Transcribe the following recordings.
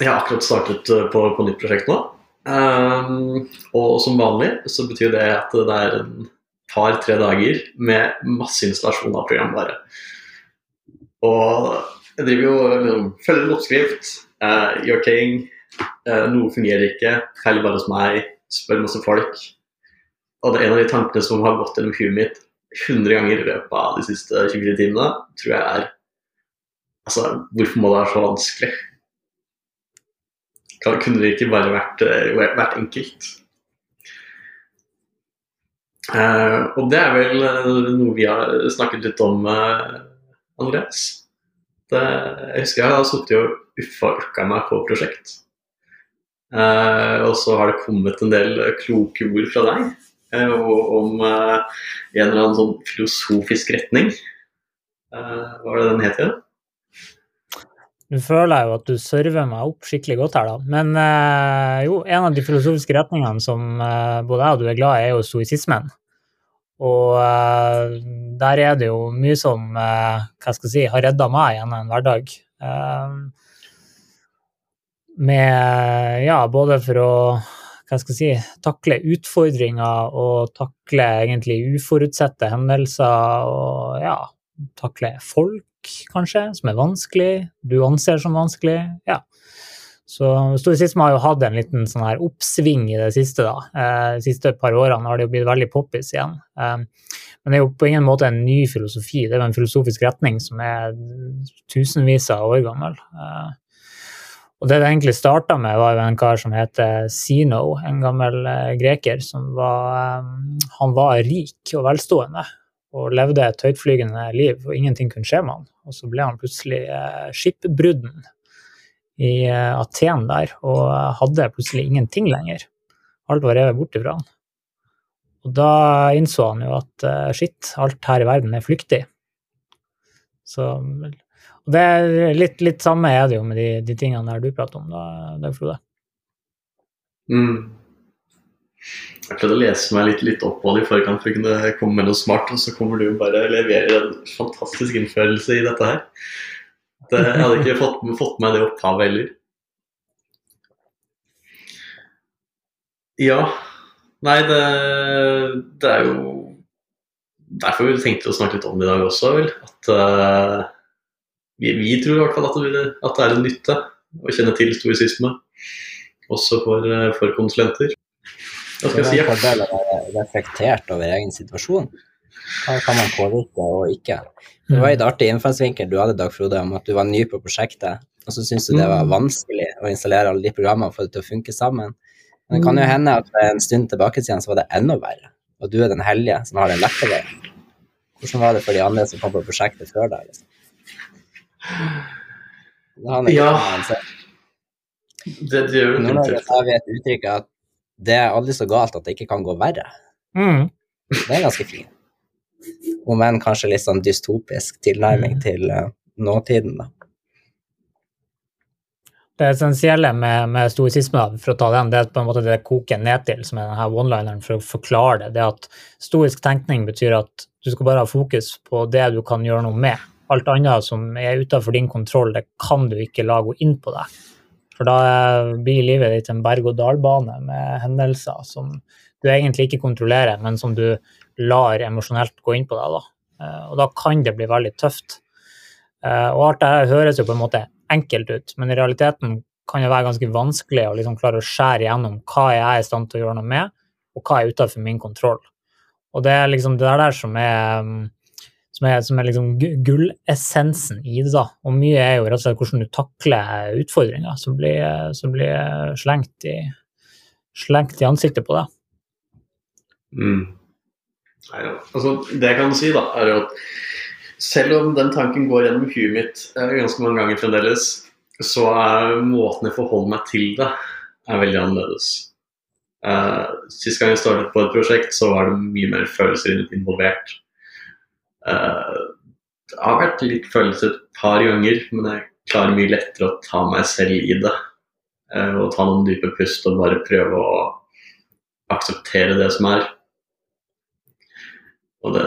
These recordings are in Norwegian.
Jeg har akkurat startet eh, på, på nytt prosjekt nå. Um, og som vanlig så betyr det at det er en par-tre dager med masse installasjon av programvare. Og jeg driver jo liksom, følger en oppskrift, uh, gjør ting. Uh, noe fungerer ikke, feil bare hos meg, spør masse folk. Og det er en av de tankene som har gått gjennom huet mitt 100 ganger i løpet av de siste 24 timene, tror jeg er Altså, hvorfor må det være så vanskelig? Kunne det ikke bare vært, eh, vært enkelt? Uh, og det er vel uh, noe vi har snakket litt om, uh, Andreas. Det, jeg husker jeg har sittet og uffa urka meg på prosjekt. og så har det kommet en del kloke ord fra deg om en eller annen sånn filosofisk retning. hva var det den het igjen? Nå føler jeg jo at du server meg opp skikkelig godt her, da. Men eh, jo, en av de filosofiske retningene som eh, både jeg og du er glad i, er jo stoisismen. Og eh, der er det jo mye som eh, hva skal jeg si, har redda meg gjennom en hverdag. Eh, med Ja, både for å hva skal jeg si, takle utfordringer og takle egentlig uforutsette hendelser og ja, takle folk kanskje, som er vanskelig, du anser som vanskelig. Ja. Så stoisisme har jo hatt en liten sånn her oppsving i det siste. da. Eh, de siste par årene har det jo blitt veldig poppis igjen. Eh, men det er jo på ingen måte en ny filosofi. Det er jo en filosofisk retning som er tusenvis av år gammel. Eh, og det det egentlig starta med, var jo en kar som heter Sino, en gammel greker. som var, Han var rik og velstående og levde et høytflygende liv, og ingenting kunne skje med han. Og så ble han plutselig eh, skipbrudden i eh, Aten der, og hadde plutselig ingenting lenger. Alt var revet bort ifra han. Og da innså han jo at eh, shit, alt her i verden er flyktig. Så og det er litt, litt samme er det jo med de, de tingene der du prater om, da, Dag Frode. Mm. Jeg prøvde å lese meg litt, litt opp på det i forkant for å kunne komme med noe smart, og så kommer du bare og leverer en fantastisk innførelse i dette her. Det, jeg hadde ikke fått, fått med det opphavet heller. Ja. Nei, det, det, er jo derfor vi tenkte å snakke litt om det i dag også, vel. At uh, vi, vi, tror i hvert fall at det, at det er en nytte å kjenne til stoisisme, også for, uh, for konsulenter. Hva skal jeg si? Det er en fordel å være reflektert over egen situasjon. Hva kan man påvirke og ikke? Det var en artig innfallsvinkel du hadde, Dag Frode, om at du var ny på prosjektet, og så syntes du det var mm. vanskelig å installere alle de programmene og få det til å funke sammen. Men det kan jo mm. hende at en stund tilbake siden så var det enda verre, og du er den hellige som har den lette veien. Hvordan var det for de andre som kom på prosjektet før deg? Liksom? Ja. Det, det gjør jo. Nå har vi et uttrykk at det er aldri så galt at det ikke kan gå verre. Mm. Det er ganske fint. Om enn kanskje litt sånn dystopisk tilnærming mm. til uh, nåtiden, da. Det essensielle med, med stoisisme, for å ta den, det er på en måte det koker ned til, som er denne one-lineren for å forklare det. Det at stoisk tenkning betyr at du skal bare ha fokus på det du kan gjøre noe med. Alt annet som er utenfor din kontroll, det kan du ikke la gå inn på deg. For da blir livet ditt en berg-og-dal-bane med hendelser som du egentlig ikke kontrollerer, men som du lar emosjonelt gå inn på deg. Da. Eh, og da kan det bli veldig tøft. Eh, og alt dette høres jo på en måte enkelt ut, men i realiteten kan det være ganske vanskelig å liksom klare å skjære igjennom hva jeg er i stand til å gjøre noe med, og hva er utenfor min kontroll. Og det er liksom det der som er mm, som er, som er liksom gullessensen i det. da. Og mye er jo rett og slett hvordan du takler utfordringer som blir, som blir slengt, i, slengt, i, ansiktet på deg. Mm. Nei, altså, det jeg kan si, da, er jo at selv om den tanken går gjennom huet mitt eh, ganske mange ganger fremdeles, så er måten jeg forholder meg til det, er veldig annerledes. Uh, sist gang jeg startet på et prosjekt, så var det mye mer følelser involvert. Uh, det har vært litt følelse et par ganger, men jeg klarer mye lettere å ta meg selv i det. Uh, og ta noen dype pust og bare prøve å akseptere det som er. Og det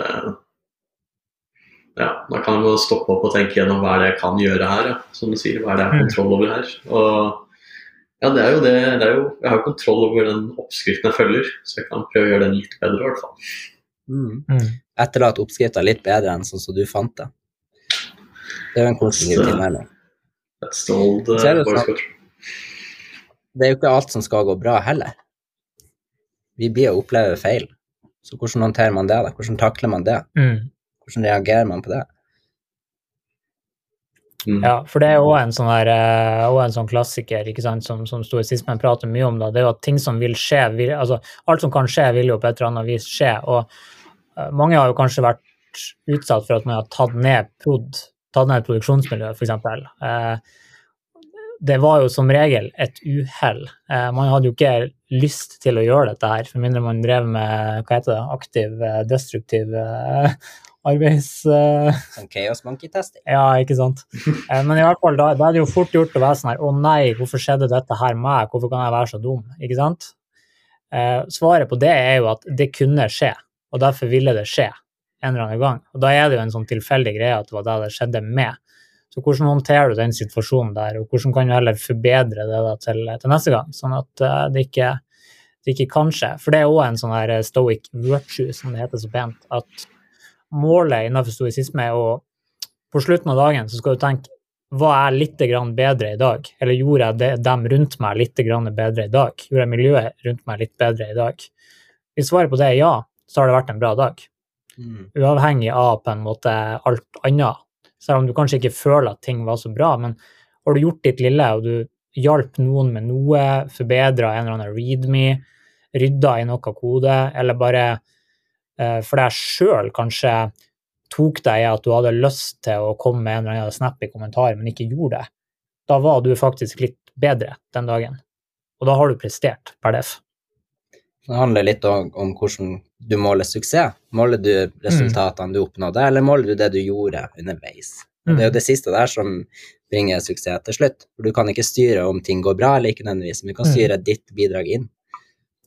Ja, da kan jeg stoppe opp og tenke gjennom hva er det jeg kan gjøre her, ja. som du sier. Hva er det jeg har kontroll over her? Og Ja, det er jo det. det er jo, jeg har kontroll over den oppskriften jeg følger, så jeg kan prøve å gjøre den litt bedre, i hvert fall. Mm. Mm. Etterlat oppskrifta litt bedre enn sånn som du fant det. Det er jo en konstruktiv tilnærming. That's the old Så det boys sant. culture. Det er jo ikke alt som skal gå bra heller. Vi blir å oppleve feil. Så hvordan håndterer man det? da? Hvordan takler man det? Mm. Hvordan reagerer man på det? Mm. Ja, for det er òg en sånn eh, en sånn klassiker ikke sant, som, som stoisismen prater mye om. da, Det er jo at ting som vil skje, vil, altså alt som kan skje, vil jo på et eller annet vis skje. Og eh, mange har jo kanskje vært utsatt for at man har tatt ned prod, tatt ned produksjonsmiljøet, produksjonsmiljø, f.eks. Eh, det var jo som regel et uhell. Eh, man hadde jo ikke lyst til å gjøre dette her, for mindre man drev med hva heter det, aktiv, eh, destruktiv eh, arbeids... Uh... Sånn chaos monkey-testing. ja, ikke sant. Eh, Men i hvert fall, da, da er det jo fort gjort å være sånn her Å nei, hvorfor skjedde dette her med meg? Hvorfor kan jeg være så dum? Ikke sant? Eh, svaret på det er jo at det kunne skje, og derfor ville det skje en eller annen gang. Og da er det jo en sånn tilfeldig greie at det var det det skjedde med. Så hvordan håndterer du den situasjonen der, og hvordan kan du heller forbedre det da til, til neste gang, sånn at uh, det ikke det ikke kan skje. For det er òg en sånn her stoic virtue, som det heter så pent, at målet innenfor stoisisme er å på slutten av dagen så skal du tenke var jeg litt grann bedre i dag? Eller gjorde jeg det, dem rundt meg litt grann bedre i dag? Gjorde jeg miljøet rundt meg litt bedre i dag? Hvis svaret på det er ja, så har det vært en bra dag. Mm. Uavhengig av på en måte alt annet. Selv om du kanskje ikke føler at ting var så bra, men har du gjort ditt lille, og du hjalp noen med noe, forbedra en eller annen readme, rydda i noe kode, eller bare for deg sjøl kanskje tok deg i at du hadde lyst til å komme med en eller annen snap i kommentaren, men ikke gjorde det, da var du faktisk litt bedre den dagen. Og da har du prestert per def. Det handler litt om, om hvordan du måler suksess. Måler du resultatene du oppnådde, eller måler du det du gjorde underveis? Og Det er jo det siste der som bringer suksess til slutt. For du kan ikke styre om ting går bra eller ikke nødvendigvis, men du kan Mm. styre ditt bidrag inn.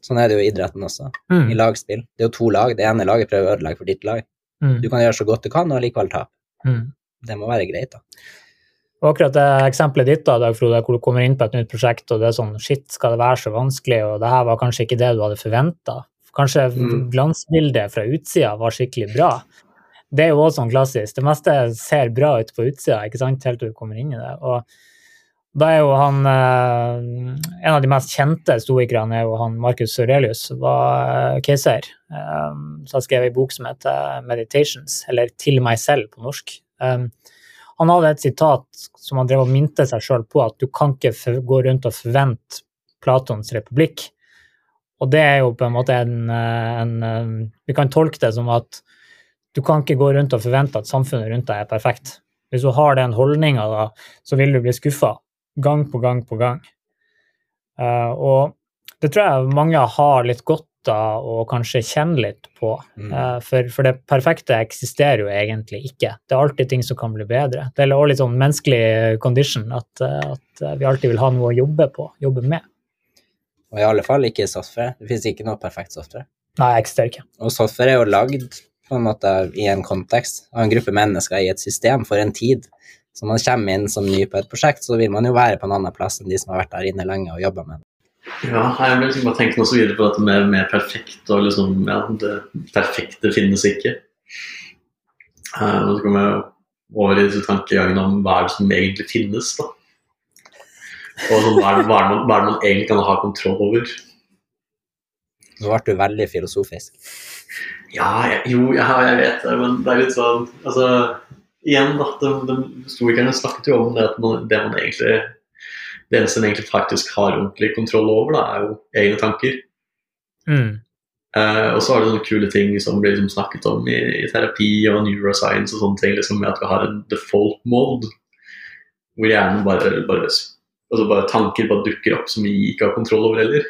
Sånn er det jo i idretten også, Mm. i lagspill. Det er jo to lag, det ene laget prøver å ødelegge for ditt lag. Mm. Du kan gjøre så godt du kan og likevel tape. Mm. Det må være greit, da. Og akkurat det eksempelet ditt, da, Dag Frode, hvor du kommer inn på et nytt prosjekt, og det er sånn Shit, skal det være så vanskelig? Og det her var kanskje ikke det du hadde forventa. Kanskje Mm. glansbildet fra utsida var skikkelig bra. Det er jo også sånn klassisk. Det meste ser bra ut på utsida, ikke sant, helt til du kommer inn i det. Og da er jo han eh, En av de mest kjente stoikerne er jo han Marcus Aurelius, var eh, keiser. Eh, så jeg skrev en bok som heter Meditations, eller Til meg selv på norsk. Han hadde et sitat som han drev og minte seg sjøl på, at du kan ikke gå rundt og forvente Platons republikk. Og det er jo på en måte en, en Vi kan tolke det som at du kan ikke gå rundt og forvente at samfunnet rundt deg er perfekt. Hvis du har den holdninga, så vil du bli skuffa gang på gang på gang. Uh, og det tror jeg mange har litt godt av å kanskje kjenne litt på. Eh, For, for det perfekte eksisterer jo egentlig ikke. Det er alltid ting som kan bli bedre. Det er også litt sånn menneskelig condition at, eh, at vi alltid vil ha noe å jobbe på, jobbe med. Og i alle fall ikke software. Det finnes ikke noe perfekt software. Nei, eksisterer ikke. Og software er jo lagd på en måte i en kontekst av en gruppe mennesker i et system for en tid. Så man kommer inn som ny på et prosjekt, så vil man jo være på en annen plass enn de som har vært der inne lenge og jobba med det. Ja, jeg vil liksom bare tenke noe så videre på dette med, med perfekt og liksom Ja, det perfekte finnes ikke. Eh, Nå kommer jeg over i disse tankegangene om hva er det som egentlig finnes, da. Og sånn, hva, er det, hva, er man, hva er det man egentlig kan ha kontroll over. Nå ble du veldig filosofisk. Ja, jeg, jo, jeg, jeg vet det, men det er litt sånn Altså, igjen, da. De, de historikerne snakket jo om det at man, det man egentlig Det eneste en egentlig faktisk har ordentlig kontroll over, da, er jo egne tanker. Mm. Uh, og så er det sånne kule ting som blir liksom snakket om i, i terapi og neuroscience og sånne ting, liksom med at vi har en default mode, hvor hjernen bare, bare, altså bare tanker bare dukker opp som vi ikke har kontroll over heller.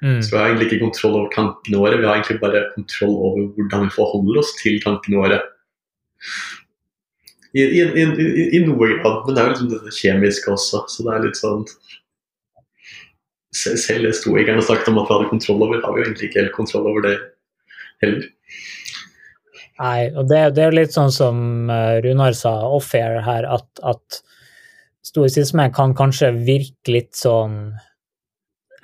Mm. Så vi har egentlig ikke kontroll over tankene våre, vi har egentlig bare kontroll over hvordan vi forholder oss til tankene våre. I, i, i, i, noe grad, men det er jo liksom det kjemiske også, så det er litt sånn Sel- Selv stoikerne snakket om at vi hadde kontroll over, har vi jo egentlig ikke helt kontroll over det heller. Nei, og det, det er litt sånn som eh, Runar sa off-air her, at, at stoisisme kan kanskje virke litt sånn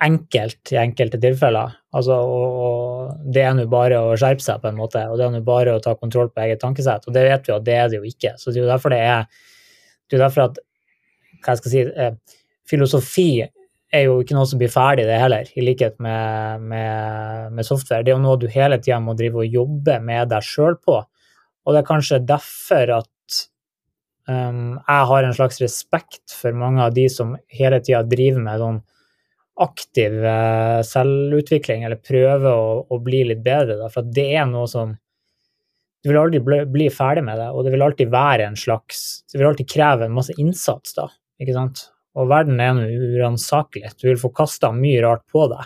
enkelt i enkelte tilfeller. Altså, og, og det er nå bare å skjerpe seg, på en måte, og det er nå bare å ta kontroll på eget tankesett. Og det vet vi at det er det jo ikke. Så det er jo derfor det er det er derfor at hva jeg si, eh, filosofi er jo ikke noe som blir ferdig, det heller, i likhet med, med, med software. Det er jo noe du hele tida må drive og jobbe med deg sjøl på. Og det er kanskje derfor at um, jeg har en slags respekt for mange av de som hele tida driver med sånn aktiv uh, selvutvikling, eller prøve å, å, bli litt bedre. Da, for det er noe som Du vil aldri bli, bli, ferdig med det, og det vil alltid være en slags Det vil alltid kreve en masse innsats, da. ikke sant? Og verden er uransakelig. Du vil få kasta mye rart på deg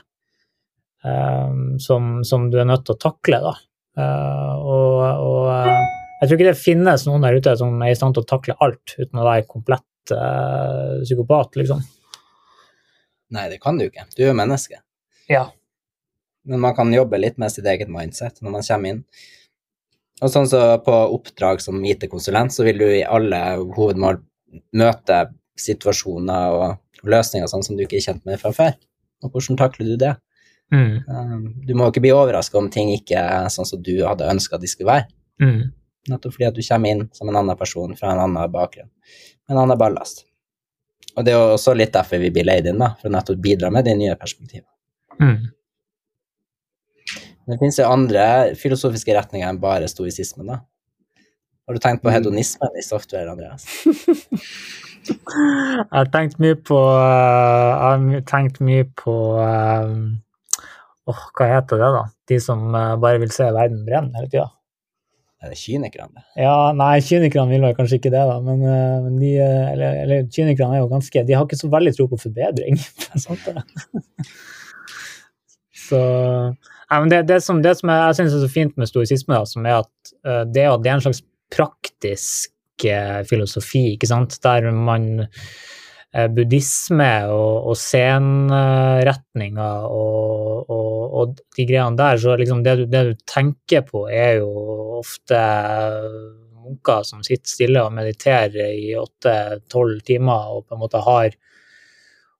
um, som, som, du er nødt til å takle, da. Uh, og, og uh, jeg tror ikke det finnes noen der ute som er i stand til å takle alt uten å være komplett uh, psykopat, liksom. Nei, det kan du ikke. Du er jo menneske. Ja. Men man kan jobbe litt med sitt eget mindset når man kommer inn. Og sånn så På oppdrag som IT-konsulent så vil du i alle hovedmål møte situasjoner og løsninger sånn som du ikke er kjent med fra før. Og hvordan takler du det? Mm. Um, du må ikke bli overraska om ting ikke er sånn som du hadde ønska de skulle være. Mm. Nettopp fordi at du kommer inn som en annen person fra en annen bakgrunn, med en annen ballast. Og det er jo også litt derfor vi blir leid inn, da, for å nettopp bidra med de nye perspektivene. Mm. Det finnes jo andre filosofiske retninger enn bare stoisismen, da. Har du tenkt på mm. hedonismen i software, Andreas? jeg har tenkt mye på uh, Jeg har tenkt mye på Åh, oh, Hva heter det, da? De som uh, bare vil se verden brenne hele tida. Er det kynikerne? Ja, nei, kynikerne vil vel kanskje ikke det, da. Men, uh, men de Eller, eller kynikerne er jo ganske De har ikke så veldig tro på forbedring. så nei, men det, det, som, det som jeg, jeg syns er så fint med stoisisme, da, som er at det, det er en slags praktisk filosofi, ikke sant, der man eh, buddhisme og, og scenretninger og, og, og, de greiene der, så liksom det du, det du tenker på, er jo ofte munker som sitter stille og mediterer i åtte-tolv timer og på en måte har,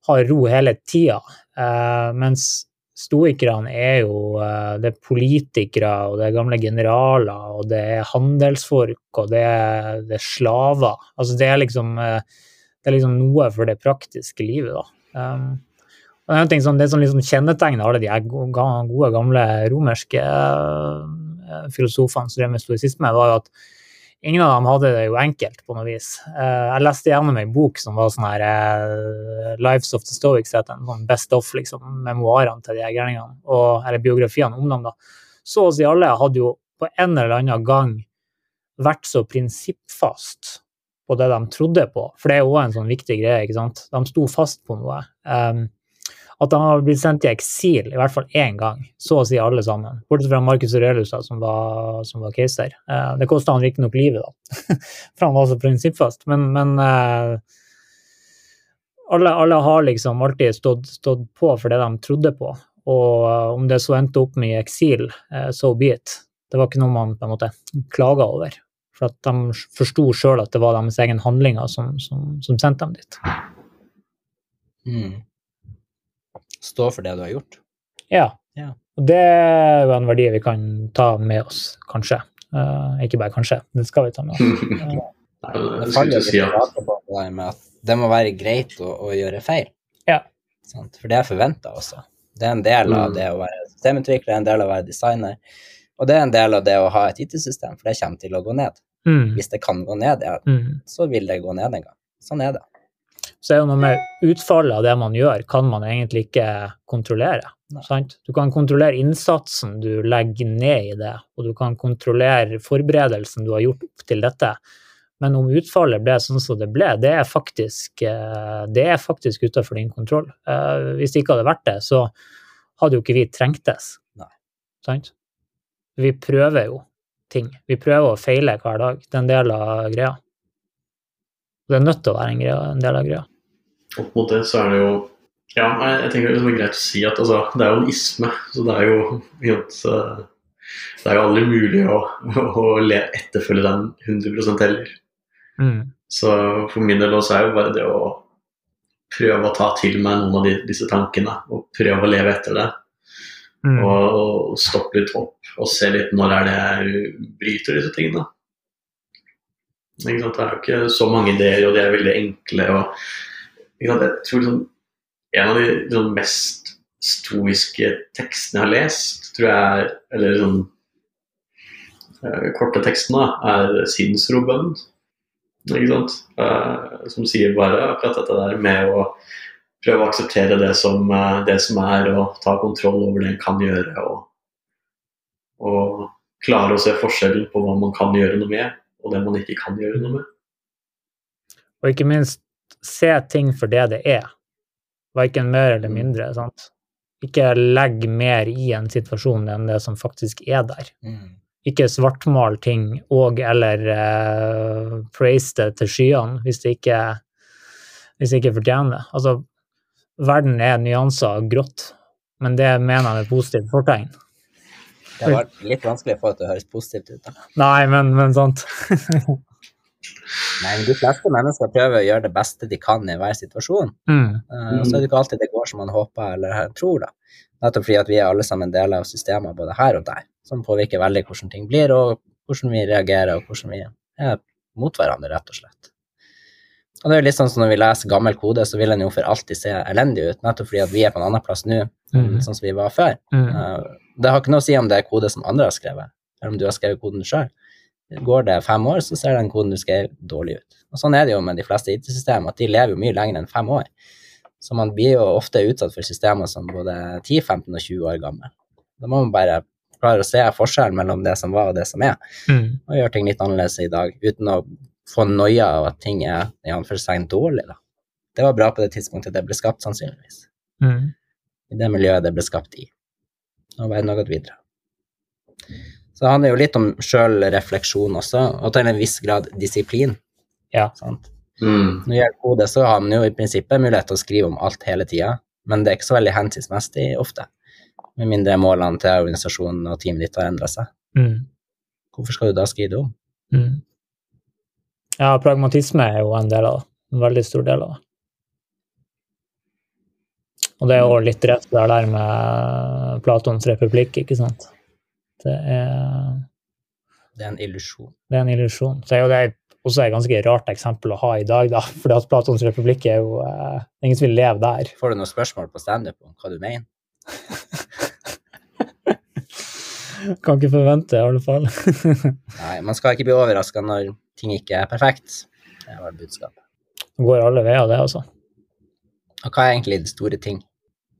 har ro hele tida. Uh, mens stoikerne er jo eh, det er politikere, og det er gamle generaler, og det er handelsfolk, og det er, det er slaver. Altså det er liksom eh, det er liksom noe for det praktiske livet, da. Um, og det er, sånn, det som liksom kjennetegner alle de gode, gamle romerske uh, filosofene som drev med stoisisme, var jo at ingen av dem hadde det jo enkelt, på noe vis. Uh, jeg leste gjennom ei bok som var sånn her uh, Lives of the Stoics, heter den. Sånn best of, liksom. Memoarene til de her Og Eller biografiene om dem, da. Så å si alle hadde jo på en eller annen gang vært så prinsippfast på det de trodde på. For det er jo en sånn viktig greie, ikke sant. De sto fast på noe. Um, at de har blitt sendt i eksil i hvert fall én gang, så å si alle sammen. Bortsett fra Marcus Aurelius, som var, som var keiser. Uh, det kosta han riktignok livet, da, for han var så prinsippfast. Men, men uh, alle, alle, har liksom alltid stått, stått, på for det de trodde på. Og uh, om det så endte opp med eksil, uh, so be it. Det var ikke noe man på en måte klaga over. For at de forsto sjøl at det var deres egen handlinger som, som, som sendte dem dit. Mm stå for det du har gjort. Ja. ja. Og det er jo en verdi vi kan ta med oss, kanskje. Uh, ikke bare kanskje, det skal vi ta med oss. Uh, det faller si at... med at det må være greit å, å gjøre feil. Ja. Sant? For det er forventa også. Det er en del av mm. det å være systemutvikler, en del av å være designer. Og det er en del av det å ha et IT-system, for det kommer til å gå ned. Mm. Hvis det kan gå ned, ja, mm. så vil det gå ned en gang. Sånn er det så er det noe med utfallet av det man gjør, kan man egentlig ikke kontrollere. Du kan kontrollere innsatsen du legger ned i det, og du kan kontrollere forberedelsen du har gjort opp til dette. Men om utfallet ble sånn som det ble, det er faktisk, eh, det er faktisk utenfor din kontroll. Eh, hvis det ikke hadde vært det, så hadde jo ikke vi trengtes. Sant? Vi prøver jo ting. Vi prøver å feile hver dag. Det er en del av greia. Det er nødt til å være en, greia, en del av greia opp mot det, så er det jo Ja, jeg tenker det er greit å si at altså, det er jo en isme. Så det er jo det er jo aldri mulig å, å etterfølge den 100 heller. Mm. Så for min del også er jo bare det å prøve å ta til meg noen av de, disse tankene og prøve å leve etter det. Mm. Og, stoppe litt opp og se litt når er det jeg bryter disse tingene. Ikke sant? Det er jo ikke så mange ideer, og de er veldig enkle. Og? Jeg tror liksom, En av de liksom, mest stoiske tekstene jeg har lest, tror jeg er Eller sånn eh, korte tekstene, er sinnsrobønnen. Ikke sant? Eh, som sier bare akkurat dette der med å prøve å akseptere det som, eh, det som er, og ta kontroll over det en kan gjøre. Og, og klare å se forskjellen på hva man kan gjøre noe med, og det man ikke kan gjøre noe med. Og ikke minst se ting for det det er, verken mer eller mindre. sant? Ikke legg mer i en situasjon enn det som faktisk er der. Mm. Ikke svartmal ting og eller uh, praise det til skyene hvis det ikke, hvis det ikke fortjener det. Altså, verden er nyanser av grått, men det mener jeg med positivt fortegn. Det har vært litt vanskelig for at det høres positivt ut. da. Nei, men, men sant. Men de fleste mennesker prøver å gjøre det beste de kan i hver situasjon. Mm, Uh, Og så er det ikke alltid det går som man håper eller tror. da. Nettopp fordi at vi er alle sammen deler av systemer både her og der, som påvirker veldig hvordan ting blir, og hvordan vi reagerer, og hvordan vi er mot hverandre, rett og slett. Og det er jo litt sånn som når vi leser gammel kode, så vil den jo for alltid se elendig ut, nettopp fordi at vi er på en annen plass nå, Mm. sånn som vi var før. mm, Eh, Det har ikke noe å si om det er kode som andre har skrevet, eller om du har skrevet koden sjøl. Går det fem år, så ser den koden du skrev, dårlig ut. Og Sånn er det jo med de fleste IT-systemer, at de lever jo mye lenger enn fem år. Så man blir jo ofte utsatt for systemer som både 10, 15 og 20 år gamle. Da må man bare klare å se forskjellen mellom det som var og det som er, mm, og gjøre ting litt annerledes i dag, uten å få noia av at ting er i anførselstegn dårlig. Da. Det var bra på det tidspunktet det ble skapt, sannsynligvis. mm. I det miljøet det ble skapt i. Og verden har gått videre. Så det handler jo litt om sjølrefleksjon også, og til en viss grad disiplin. Ja. Sant? Mm. Når det gjelder kode, så har man jo i prinsippet mulighet til å skrive om alt hele tida, men det er ikke så veldig hensiktsmessig ofte. Med mindre målene til organisasjonen og teamet ditt har endra seg. Mm, Hvorfor skal du da skrive det om? mm. Ja, pragmatisme er jo en del av det. En veldig stor del av det. Og det er jo litt rett det der med Platons republikk, ikke sant. Det er, Det er en illusjon. det er en illusjon. Så er jo det også et ganske rart eksempel å ha i dag, da. For at Platons republikk er jo eh, ingen som vil leve der. Får du noen spørsmål på standup om hva du mener? Kan ikke forvente, i alle fall. Nei, man skal ikke bli overraska når ting ikke er perfekt. Det var budskapet. Det går alle veier, det, altså. Og hva er egentlig de store ting?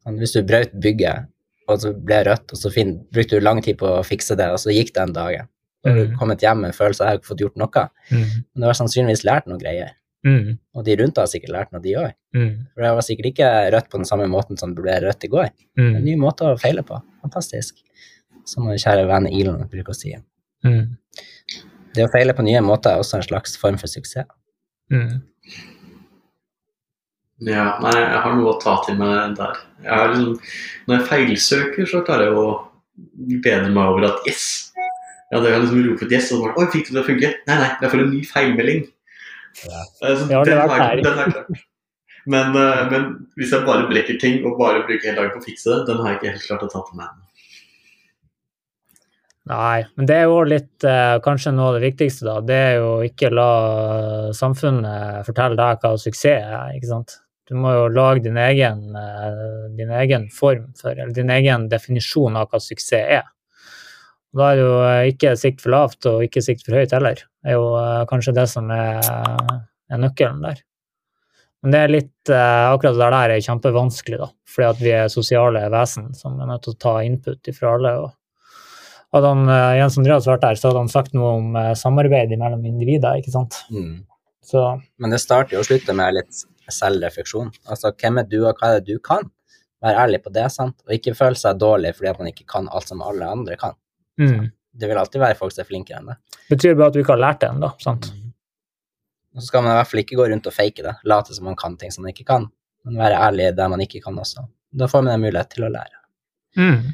Sånn, Hvis du brøt bygget, og så ble det rødt, og så brukte du lang tid på å fikse det, og så gikk den dagen. dag. har du Mm. kommet hjem med en følelse av at jeg har ikke fått gjort noe. Mm. Men du har sannsynligvis lært noe greier. Mm. Og de rundt deg har sikkert lært noe, de òg. Mm. For det var sikkert ikke rødt på den samme måten som det ble rødt i går. En Mm. ny måte å feile på. Fantastisk. Som vår kjære venn Elon bruker å si. Det å feile på nye måter er også en slags form for suksess. Mm. Ja, nei, jeg har noe å ta til meg der. Jeg har liksom, når jeg feilsøker, så klarer jeg å bedre meg over at yes! Ja, det er liksom rope ut yes, og så bare Oi, fikk du det til å funke? Nei, nei, jeg får en ny feilmelding. Ja. Altså, ja, den, er, den er klart. Men, eh, men hvis jeg bare brekker ting og bare bruker hele dagen på å fikse det, den har jeg ikke helt klart å ta til meg. Nei, men det er jo litt eh, kanskje noe av det viktigste, da. Det er jo ikke la samfunnet fortelle deg hva suksess er, ikke sant. Du må jo lage din egen, eh, din egen form for, eller din egen definisjon av hva suksess er. Og Da er det jo eh, ikke sikt for lavt og ikke sikt for høyt heller. Det er jo eh, kanskje det som er, er nøkkelen der. Men det er litt eh, akkurat det der er kjempevanskelig, da. Fordi at vi er sosiale vesen som er nødt til å ta input ifra alle. og hadde han, eh, Jens Andreas vært der, så hadde han sagt noe om eh, samarbeid mellom individer. ikke sant? Mm. Så Men det starter jo og slutter med litt selvrefleksjon. Altså, hvem er du, og hva er det du kan? Vær ærlig på det, sant? Og ikke føle seg dårlig fordi man ikke kan alt som alle andre kan. mm. Det vil alltid være folk som er flinkere enn det. betyr bare at du ikke har lært det ennå. sant? Og så skal man i hvert fall ikke gå rundt og fake det, late som man kan ting som man ikke kan, men være ærlig der man ikke kan også. Da får man en mulighet til å lære. Mm.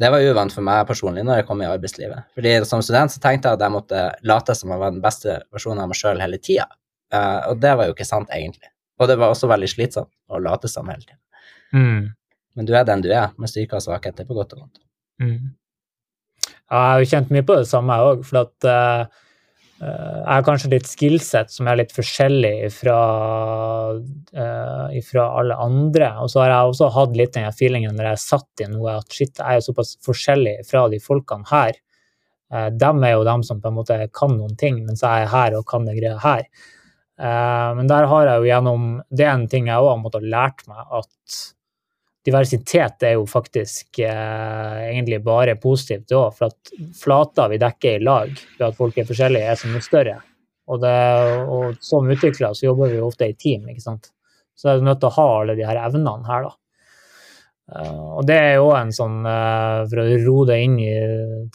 Det var uvant for meg personlig når jeg kom i arbeidslivet. Fordi Som student så tenkte jeg at jeg måtte late som jeg var den beste versjonen av meg sjøl hele tida. Uh, og det var jo ikke sant, egentlig. Og det var også veldig slitsomt å late som hele tida. Mm. Men du er den du er, med styrker og svakheter, på godt og vondt. Mm. Ja, jeg har jo kjent mye på det samme, òg. For at uh, jeg har kanskje litt skillset som er litt forskjellig fra, uh, fra alle andre. Og så har jeg også hatt litt den feelingen når jeg satt i noe, at shit, jeg er såpass forskjellig fra de folkene her. Uh, dem er jo dem som på en måte kan noen ting, mens jeg er her og kan det greia her. Men der har jeg jo gjennom Det er en ting jeg òg har måttet lært meg, at diversitet er jo faktisk eh, egentlig bare positivt òg. For at flata vi dekker i lag ved at folk er forskjellige, er så mye større. Og, det, og som utvikler så jobber vi jo ofte i team, ikke sant. Så er du nødt til å ha alle de her evnene her, da. Uh, og det er jo en sånn, uh, for å ro det inn i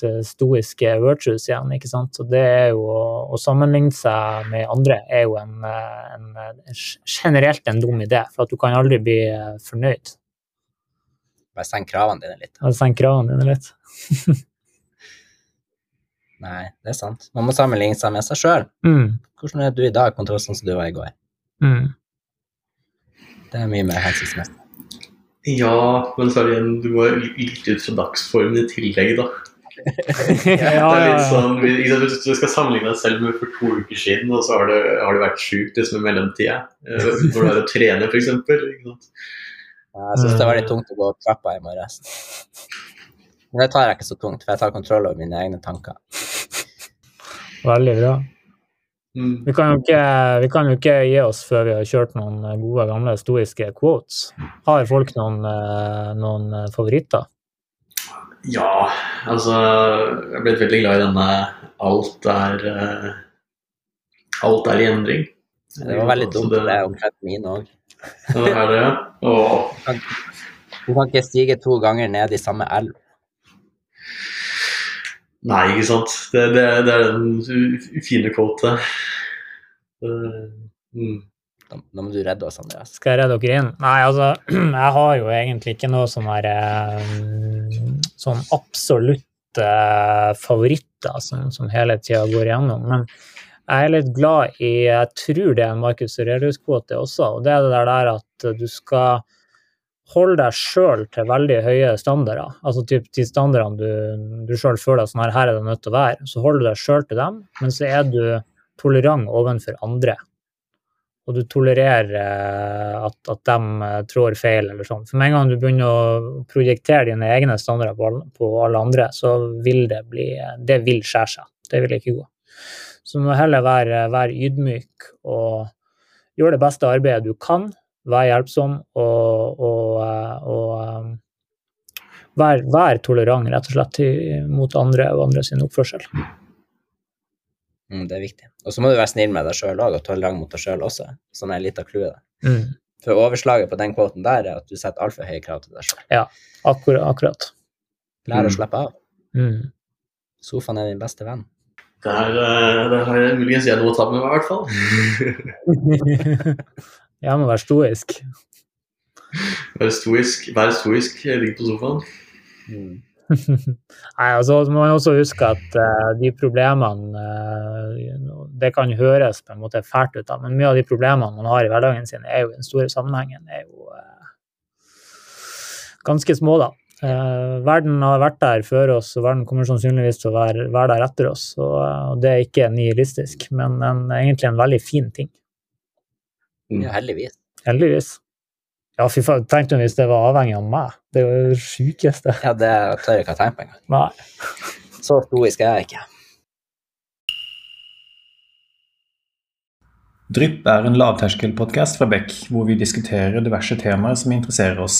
det stoiske virtues igjen, ikke sant. Så det er jo å, å sammenligne seg med andre er jo en, eh, en, generelt en dum idé, for at du kan aldri bli fornøyd. Bare senk kravene dine litt. Ja, senk kravene dine litt. Nei, det er sant. Man må sammenligne seg med seg sjøl. Mm. Hvordan er du i dag kontra sånn som du var i går? Mm. Det er mye mer hensiktsmessig. Ja, men så er det igjen, du går litt ut fra dagsformen i tillegg, da. ja, ja, Det er litt ja. sånn, Hvis du skal sammenligne deg selv med for to uker siden, og så har du, har du vært sjuk liksom, i mellomtida, eh, når du har å trene, f.eks. Ja, Jeg syns det var litt tungt å gå opp trappa i morges. Men det tar jeg ikke så tungt, for jeg tar kontroll over mine egne tanker. Veldig bra. Mm. Vi kan, jo ikke, vi kan jo ikke gi oss før vi har kjørt noen gode, gamle stoiske quotes. Har folk noen, eh, noen favoritter? Ja, altså Jeg er blitt veldig glad i denne alt er eh, Alt er i endring. Det var veldig dumt, det... det er omtrent mine òg. Det er ja. Åh. Du kan ikke stige to ganger ned i samme elv. Nei, ikke sant. Det, det, det er den fine quotet. Mm. Da, da må du redde oss, Andreas. Skal jeg redde dere inn? Nei, altså, jeg har jo egentlig ikke noe som er eh, sånn absolutte favoritter som, som hele tida går igjennom. Men jeg er litt glad i Jeg tror det er en Markus Aurelius-kvote også, og det er det der at du skal holde deg sjøl til veldig høye standarder. Altså typ de standardene du, du sjøl føler at sånn her, her er det nødt til å være. Så holder du deg sjøl til dem, men så er du tolerant overfor andre. Og du tolererer eh, at, at de trår feil eller sånn. For med en gang du begynner å projektere dine egne standarder på på alle andre, så vil det bli Det vil skjære seg. Det vil ikke gå. Så du må heller være, være ydmyk og gjøre det beste arbeidet du kan. Være hjelpsom og, og, og vær, vær, tolerant, rett og slett, mot andre og andre sin oppførsel. Mm, det er viktig. Og så må du være snill med deg sjøl òg, og tolerant mot deg sjøl også, som er litt av clouet. Mm. For overslaget på den kvoten der er at du setter altfor høye krav til deg sjøl. Akkurat. akkurat. Lær å slippe slappe av. Mm. Sofaen er din beste venn. Det her, eh, har jeg muligens jeg noe å ta med meg, i hvert fall. Jeg må være stoisk. Være stoisk, Vær stoisk ligge på sofaen. Mm. Nei, altså så må man også huske at uh, de problemene uh, Det kan høres på en måte fælt ut, da, men mye av de problemene man har i hverdagen sin, er jo i den store sammenhengen er jo uh, ganske små, da. Eh, verden har vært der før oss, og verden kommer sannsynligvis til å være, være der etter oss. Og, og det er ikke nihilistisk, men en, egentlig en veldig fin ting. Mm. Ja, heldigvis. Heldigvis. Ja, fy faen, tenk hvis det var avhengig av meg. Det er jo det sjukeste. Ja, det tør jeg ikke å tenkt på engang. Nei. Så stoisk er jeg ikke. Drypp er en lavterskelpodkast fra Beck, hvor vi diskuterer diverse temaer som interesserer oss.